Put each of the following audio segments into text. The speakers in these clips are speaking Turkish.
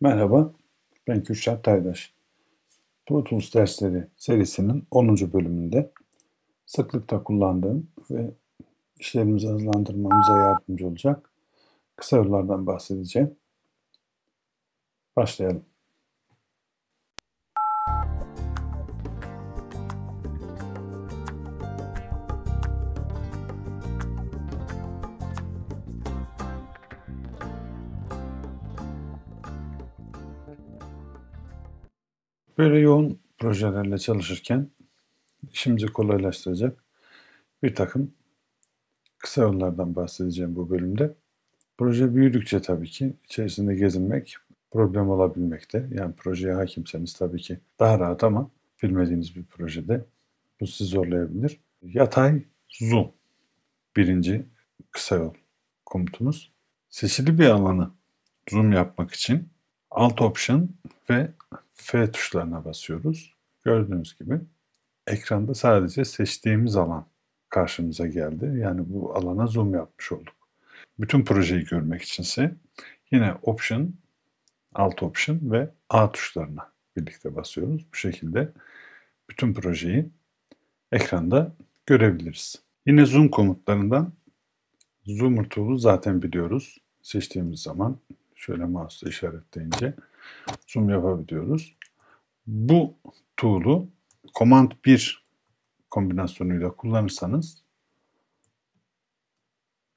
Merhaba, ben Kürşat Taydaş. Pro Tools dersleri serisinin 10. bölümünde sıklıkla kullandığım ve işlerimizi hızlandırmamıza yardımcı olacak kısa yollardan bahsedeceğim. Başlayalım. Böyle yoğun projelerle çalışırken işimizi kolaylaştıracak bir takım kısa yollardan bahsedeceğim bu bölümde. Proje büyüdükçe tabii ki içerisinde gezinmek problem olabilmekte. Yani projeye hakimseniz tabii ki daha rahat ama bilmediğiniz bir projede bu sizi zorlayabilir. Yatay zoom birinci kısa yol komutumuz. Seçili bir alanı zoom yapmak için Alt Option ve F tuşlarına basıyoruz. Gördüğünüz gibi ekranda sadece seçtiğimiz alan karşımıza geldi. Yani bu alana zoom yapmış olduk. Bütün projeyi görmek içinse yine Option, Alt Option ve A tuşlarına birlikte basıyoruz. Bu şekilde bütün projeyi ekranda görebiliriz. Yine zoom komutlarından Zoomer tool'u zaten biliyoruz. Seçtiğimiz zaman şöyle mouse'la işaretleyince zoom yapabiliyoruz. Bu tool'u Command 1 kombinasyonuyla kullanırsanız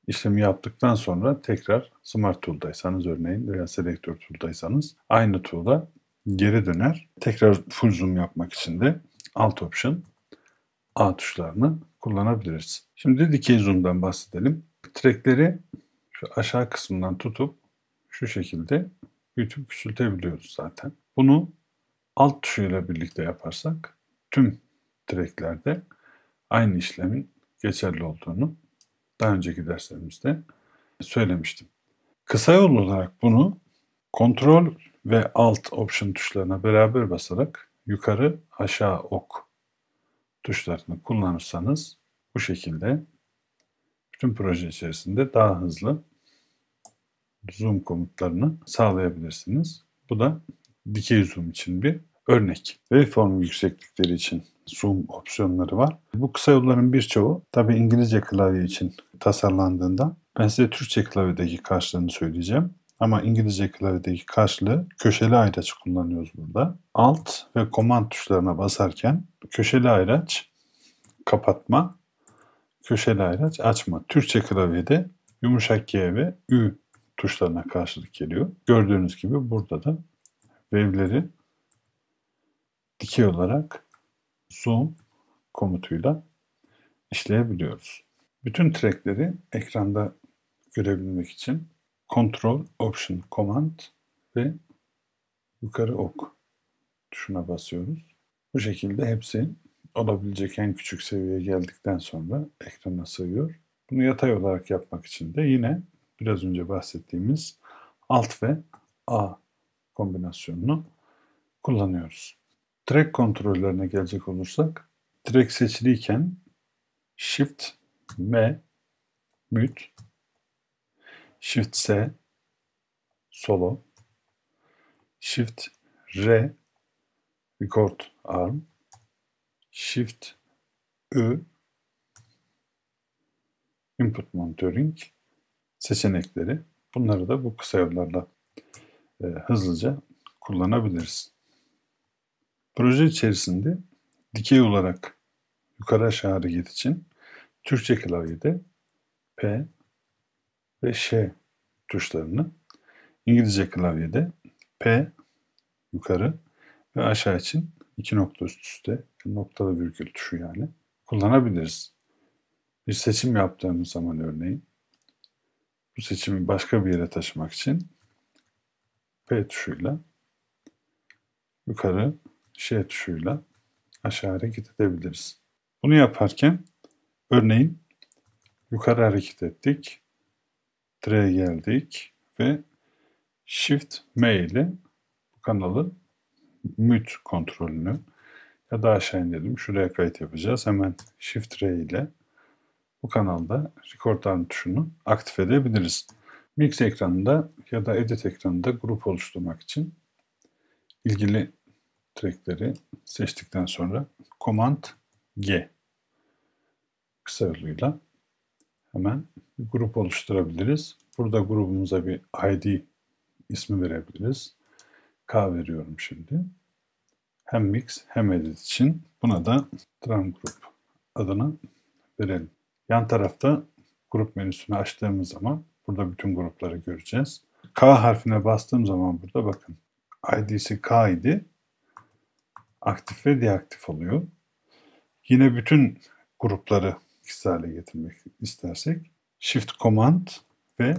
işlemi yaptıktan sonra tekrar Smart Tool'daysanız örneğin veya Selector Tool'daysanız aynı tool'a geri döner. Tekrar full zoom yapmak için de Alt Option A tuşlarını kullanabiliriz. Şimdi dikey zoom'dan bahsedelim. Trackleri şu aşağı kısmından tutup şu şekilde büyütüp küçültebiliyoruz zaten. Bunu alt tuşuyla birlikte yaparsak tüm tracklerde aynı işlemin geçerli olduğunu daha önceki derslerimizde söylemiştim. Kısa yol olarak bunu kontrol ve alt option tuşlarına beraber basarak yukarı aşağı ok tuşlarını kullanırsanız bu şekilde bütün proje içerisinde daha hızlı zoom komutlarını sağlayabilirsiniz. Bu da dikey zoom için bir örnek. Waveform yükseklikleri için zoom opsiyonları var. Bu kısa yolların birçoğu tabi İngilizce klavye için tasarlandığında ben size Türkçe klavyedeki karşılığını söyleyeceğim. Ama İngilizce klavyedeki karşılığı köşeli ayraç kullanıyoruz burada. Alt ve command tuşlarına basarken köşeli ayraç kapatma, köşeli ayraç açma. Türkçe klavyede yumuşak G ve Ü tuşlarına karşılık geliyor. Gördüğünüz gibi burada da wave'leri dikey olarak zoom komutuyla işleyebiliyoruz. Bütün trackleri ekranda görebilmek için Control, Option, Command ve yukarı ok tuşuna basıyoruz. Bu şekilde hepsi olabilecek en küçük seviyeye geldikten sonra ekrana sığıyor. Bunu yatay olarak yapmak için de yine biraz önce bahsettiğimiz Alt ve A kombinasyonunu kullanıyoruz. Track kontrollerine gelecek olursak, track seçiliyken Shift M mute, Shift S solo, Shift R record arm, Shift Ü input monitoring seçenekleri. Bunları da bu kısa yollarla e, hızlıca kullanabiliriz. Proje içerisinde dikey olarak yukarı aşağı hareket için Türkçe klavyede P ve Ş tuşlarını, İngilizce klavyede P yukarı ve aşağı için iki nokta üst üste noktalı virgül tuşu yani kullanabiliriz. Bir seçim yaptığımız zaman örneğin bu seçimi başka bir yere taşımak için P tuşuyla yukarı Ş tuşuyla aşağı hareket edebiliriz. Bunu yaparken örneğin yukarı hareket ettik. Tre'ye geldik ve Shift M ile bu kanalı mute kontrolünü ya da aşağı indirdim. Şuraya kayıt yapacağız. Hemen Shift R ile bu kanalda record arm tuşunu aktif edebiliriz. Mix ekranında ya da edit ekranında grup oluşturmak için ilgili trackleri seçtikten sonra Command G kısa yoluyla hemen bir grup oluşturabiliriz. Burada grubumuza bir ID ismi verebiliriz. K veriyorum şimdi. Hem mix hem edit için buna da drum group adını verelim. Yan tarafta grup menüsünü açtığımız zaman burada bütün grupları göreceğiz. K harfine bastığım zaman burada bakın ID'si K idi. Aktif ve deaktif oluyor. Yine bütün grupları etkisiz hale getirmek istersek Shift Command ve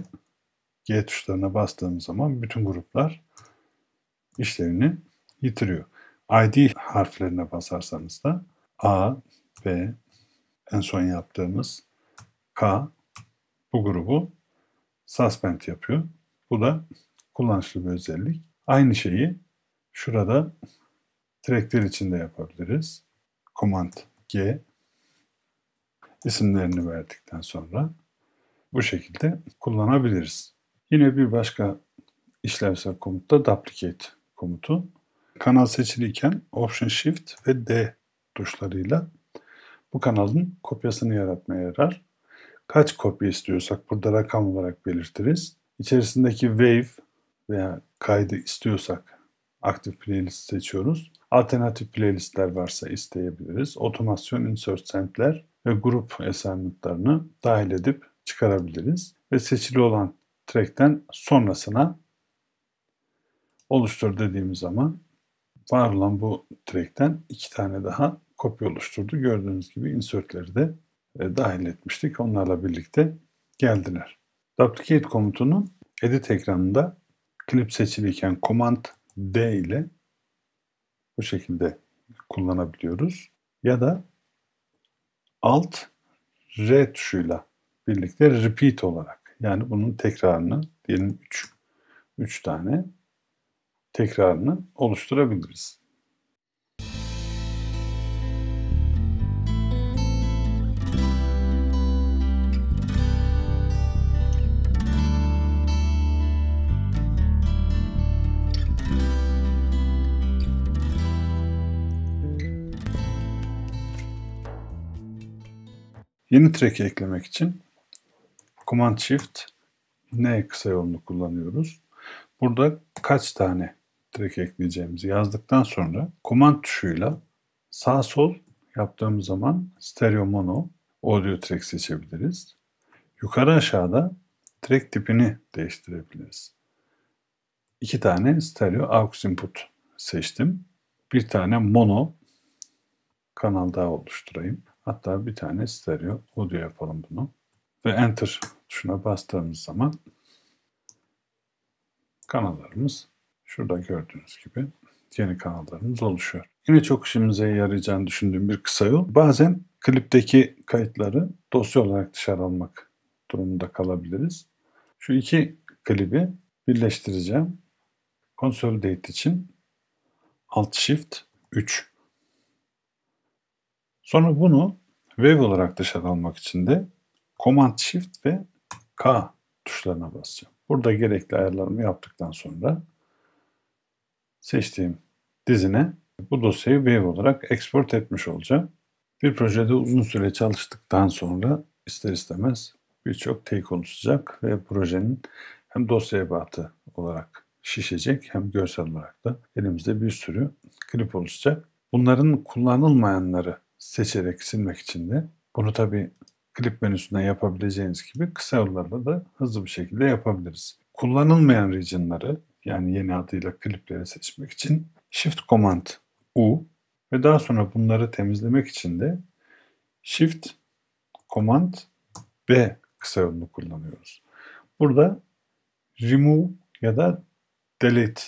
G tuşlarına bastığımız zaman bütün gruplar işlevini yitiriyor. ID harflerine basarsanız da A, B, en son yaptığımız K bu grubu suspend yapıyor. Bu da kullanışlı bir özellik. Aynı şeyi şurada trackler içinde yapabiliriz. Command G isimlerini verdikten sonra bu şekilde kullanabiliriz. Yine bir başka işlevsel komut da duplicate komutu. Kanal seçiliyken Option Shift ve D tuşlarıyla bu kanalın kopyasını yaratmaya yarar. Kaç kopya istiyorsak burada rakam olarak belirtiriz. İçerisindeki wave veya kaydı istiyorsak aktif playlist seçiyoruz. Alternatif playlistler varsa isteyebiliriz. Otomasyon insert sampler ve grup assignment'larını dahil edip çıkarabiliriz. Ve seçili olan track'ten sonrasına oluştur dediğimiz zaman var olan bu track'ten iki tane daha kopya oluşturdu. Gördüğünüz gibi insertleri de e, dahil etmiştik. Onlarla birlikte geldiler. Duplicate komutunun edit ekranında klip seçiliyken Command D ile bu şekilde kullanabiliyoruz. Ya da Alt R tuşuyla birlikte repeat olarak yani bunun tekrarını diyelim 3 3 tane tekrarını oluşturabiliriz. Yeni track'i eklemek için Command Shift N kısa yolunu kullanıyoruz. Burada kaç tane track ekleyeceğimizi yazdıktan sonra Command tuşuyla sağ sol yaptığımız zaman stereo mono audio track seçebiliriz. Yukarı aşağıda track tipini değiştirebiliriz. İki tane stereo aux input seçtim. Bir tane mono kanal daha oluşturayım. Hatta bir tane stereo audio yapalım bunu. Ve enter tuşuna bastığımız zaman kanallarımız şurada gördüğünüz gibi yeni kanallarımız oluşuyor. Yine çok işimize yarayacağını düşündüğüm bir kısa yol. Bazen klipteki kayıtları dosya olarak dışarı almak durumunda kalabiliriz. Şu iki klibi birleştireceğim. Consolidate için Alt Shift 3 Sonra bunu Wave olarak dışarı almak için de Command Shift ve K tuşlarına basacağım. Burada gerekli ayarlarımı yaptıktan sonra seçtiğim dizine bu dosyayı Wave olarak export etmiş olacağım. Bir projede uzun süre çalıştıktan sonra ister istemez birçok take oluşacak ve projenin hem dosya ebatı olarak şişecek hem görsel olarak da elimizde bir sürü klip oluşacak. Bunların kullanılmayanları seçerek silmek için de bunu tabi klip menüsünden yapabileceğiniz gibi kısa yollarla da hızlı bir şekilde yapabiliriz. Kullanılmayan regionları yani yeni adıyla klipleri seçmek için Shift Command U ve daha sonra bunları temizlemek için de Shift Command B kısa yolunu kullanıyoruz. Burada remove ya da delete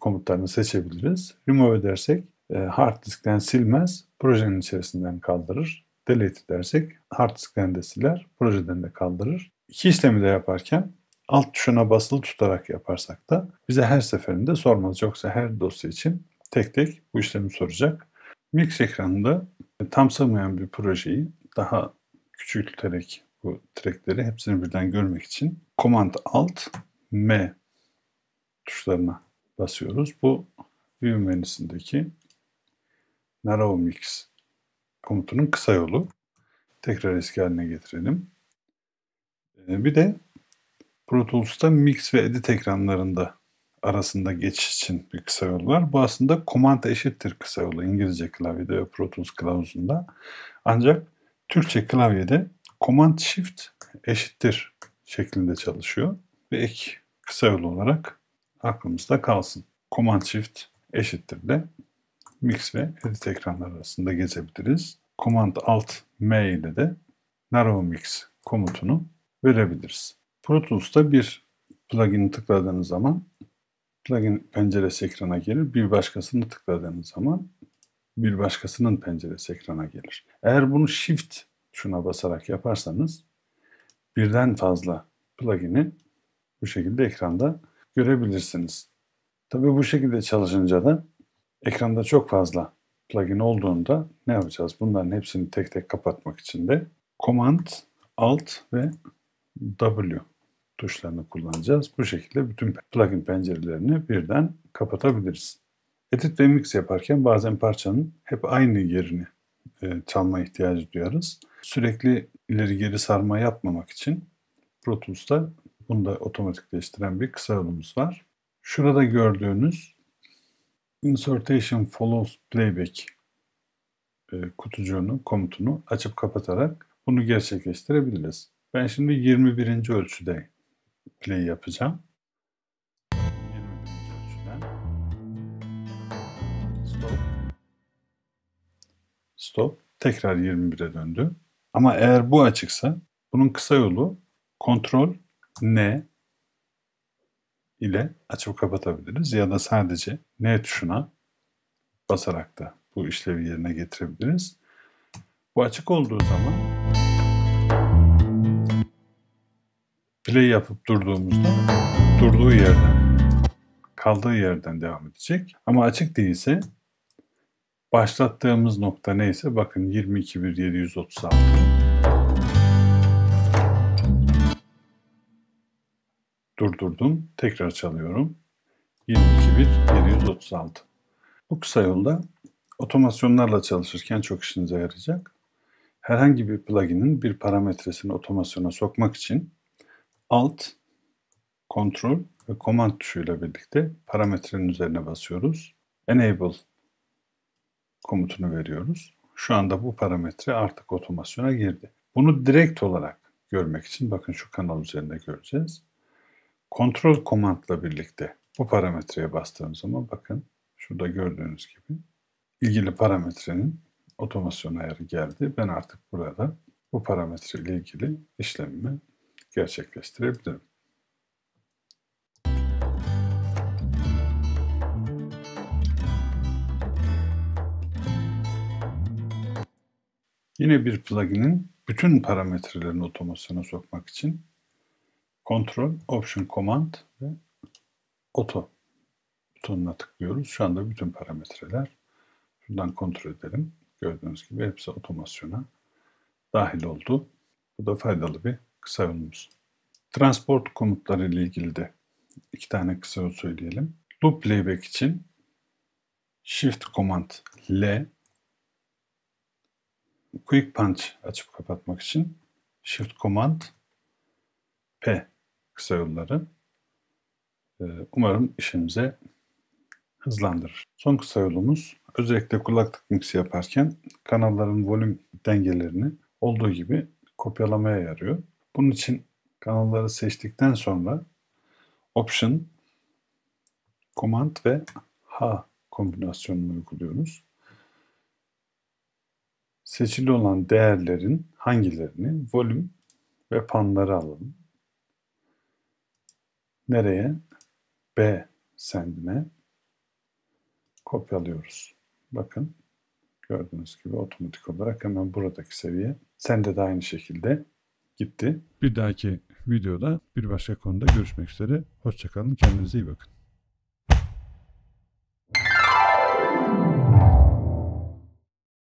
komutlarını seçebiliriz. Remove edersek e, hard diskten silmez, projenin içerisinden kaldırır. Delete dersek hard diskten de siler, projeden de kaldırır. İki işlemi de yaparken alt tuşuna basılı tutarak yaparsak da bize her seferinde sormaz. Yoksa her dosya için tek tek bu işlemi soracak. Mix ekranında tam sığmayan bir projeyi daha küçülterek bu trackleri hepsini birden görmek için Command Alt M tuşlarına basıyoruz. Bu View menüsündeki Narrow Mix komutunun kısa yolu. Tekrar eski haline getirelim. Ee, bir de Pro Tools'ta Mix ve Edit ekranlarında arasında geçiş için bir kısa yol var. Bu aslında Command eşittir kısa yolu İngilizce klavyede ve Pro Tools kılavuzunda. Ancak Türkçe klavyede Command Shift eşittir şeklinde çalışıyor ve ek kısa yol olarak aklımızda kalsın. Command Shift eşittir de Mix ve Edit ekranlar arasında gezebiliriz. Command Alt M ile de Narrow Mix komutunu verebiliriz. Pro Tools'ta bir plugin'i tıkladığınız zaman plugin penceresi ekrana gelir. Bir başkasını tıkladığınız zaman bir başkasının penceresi ekrana gelir. Eğer bunu Shift tuşuna basarak yaparsanız birden fazla plugin'i bu şekilde ekranda görebilirsiniz. Tabii bu şekilde çalışınca da ekranda çok fazla plugin olduğunda ne yapacağız? Bunların hepsini tek tek kapatmak için de Command, Alt ve W tuşlarını kullanacağız. Bu şekilde bütün plugin pencerelerini birden kapatabiliriz. Edit ve mix yaparken bazen parçanın hep aynı yerini e, çalma ihtiyacı duyarız. Sürekli ileri geri sarma yapmamak için Pro Tools'ta bunu da otomatikleştiren bir kısa yolumuz var. Şurada gördüğünüz Insertion Follows Playback e, kutucuğunu, komutunu açıp kapatarak bunu gerçekleştirebiliriz. Ben şimdi 21. ölçüde play yapacağım. 21. ölçüden. Stop. Stop. Tekrar 21'e döndü. Ama eğer bu açıksa bunun kısa yolu kontrol N ile açıp kapatabiliriz ya da sadece N tuşuna basarak da bu işlevi yerine getirebiliriz. Bu açık olduğu zaman play yapıp durduğumuzda durduğu yerden kaldığı yerden devam edecek. Ama açık değilse başlattığımız nokta neyse bakın 22.1.736 durdurdum. Tekrar çalıyorum. 22.1.736 Bu kısa yolda otomasyonlarla çalışırken çok işinize yarayacak. Herhangi bir plugin'in bir parametresini otomasyona sokmak için Alt, Ctrl ve Command tuşuyla birlikte parametrenin üzerine basıyoruz. Enable komutunu veriyoruz. Şu anda bu parametre artık otomasyona girdi. Bunu direkt olarak görmek için bakın şu kanal üzerinde göreceğiz. Kontrol komandla birlikte bu parametreye bastığım zaman bakın şurada gördüğünüz gibi ilgili parametrenin otomasyon ayarı geldi. Ben artık burada bu parametre ile ilgili işlemimi gerçekleştirebilirim. Yine bir plugin'in bütün parametrelerini otomasyona sokmak için Ctrl, Option, Command ve Auto butonuna tıklıyoruz. Şu anda bütün parametreler şuradan kontrol edelim. Gördüğünüz gibi hepsi otomasyona dahil oldu. Bu da faydalı bir kısa yolumuz. Transport komutları ile ilgili de iki tane kısa yol söyleyelim. Loop playback için Shift Command L Quick Punch açıp kapatmak için Shift Command P kısa yolları. Ee, umarım işimize hızlandırır. Son kısa yolumuz özellikle kulaklık mixi yaparken kanalların volüm dengelerini olduğu gibi kopyalamaya yarıyor. Bunun için kanalları seçtikten sonra Option, Command ve H kombinasyonunu uyguluyoruz. Seçili olan değerlerin hangilerini volüm ve panları alalım. Nereye? B sendine kopyalıyoruz. Bakın gördüğünüz gibi otomatik olarak hemen buradaki seviye sende de aynı şekilde gitti. Bir dahaki videoda bir başka konuda görüşmek üzere. Hoşçakalın. Kendinize iyi bakın.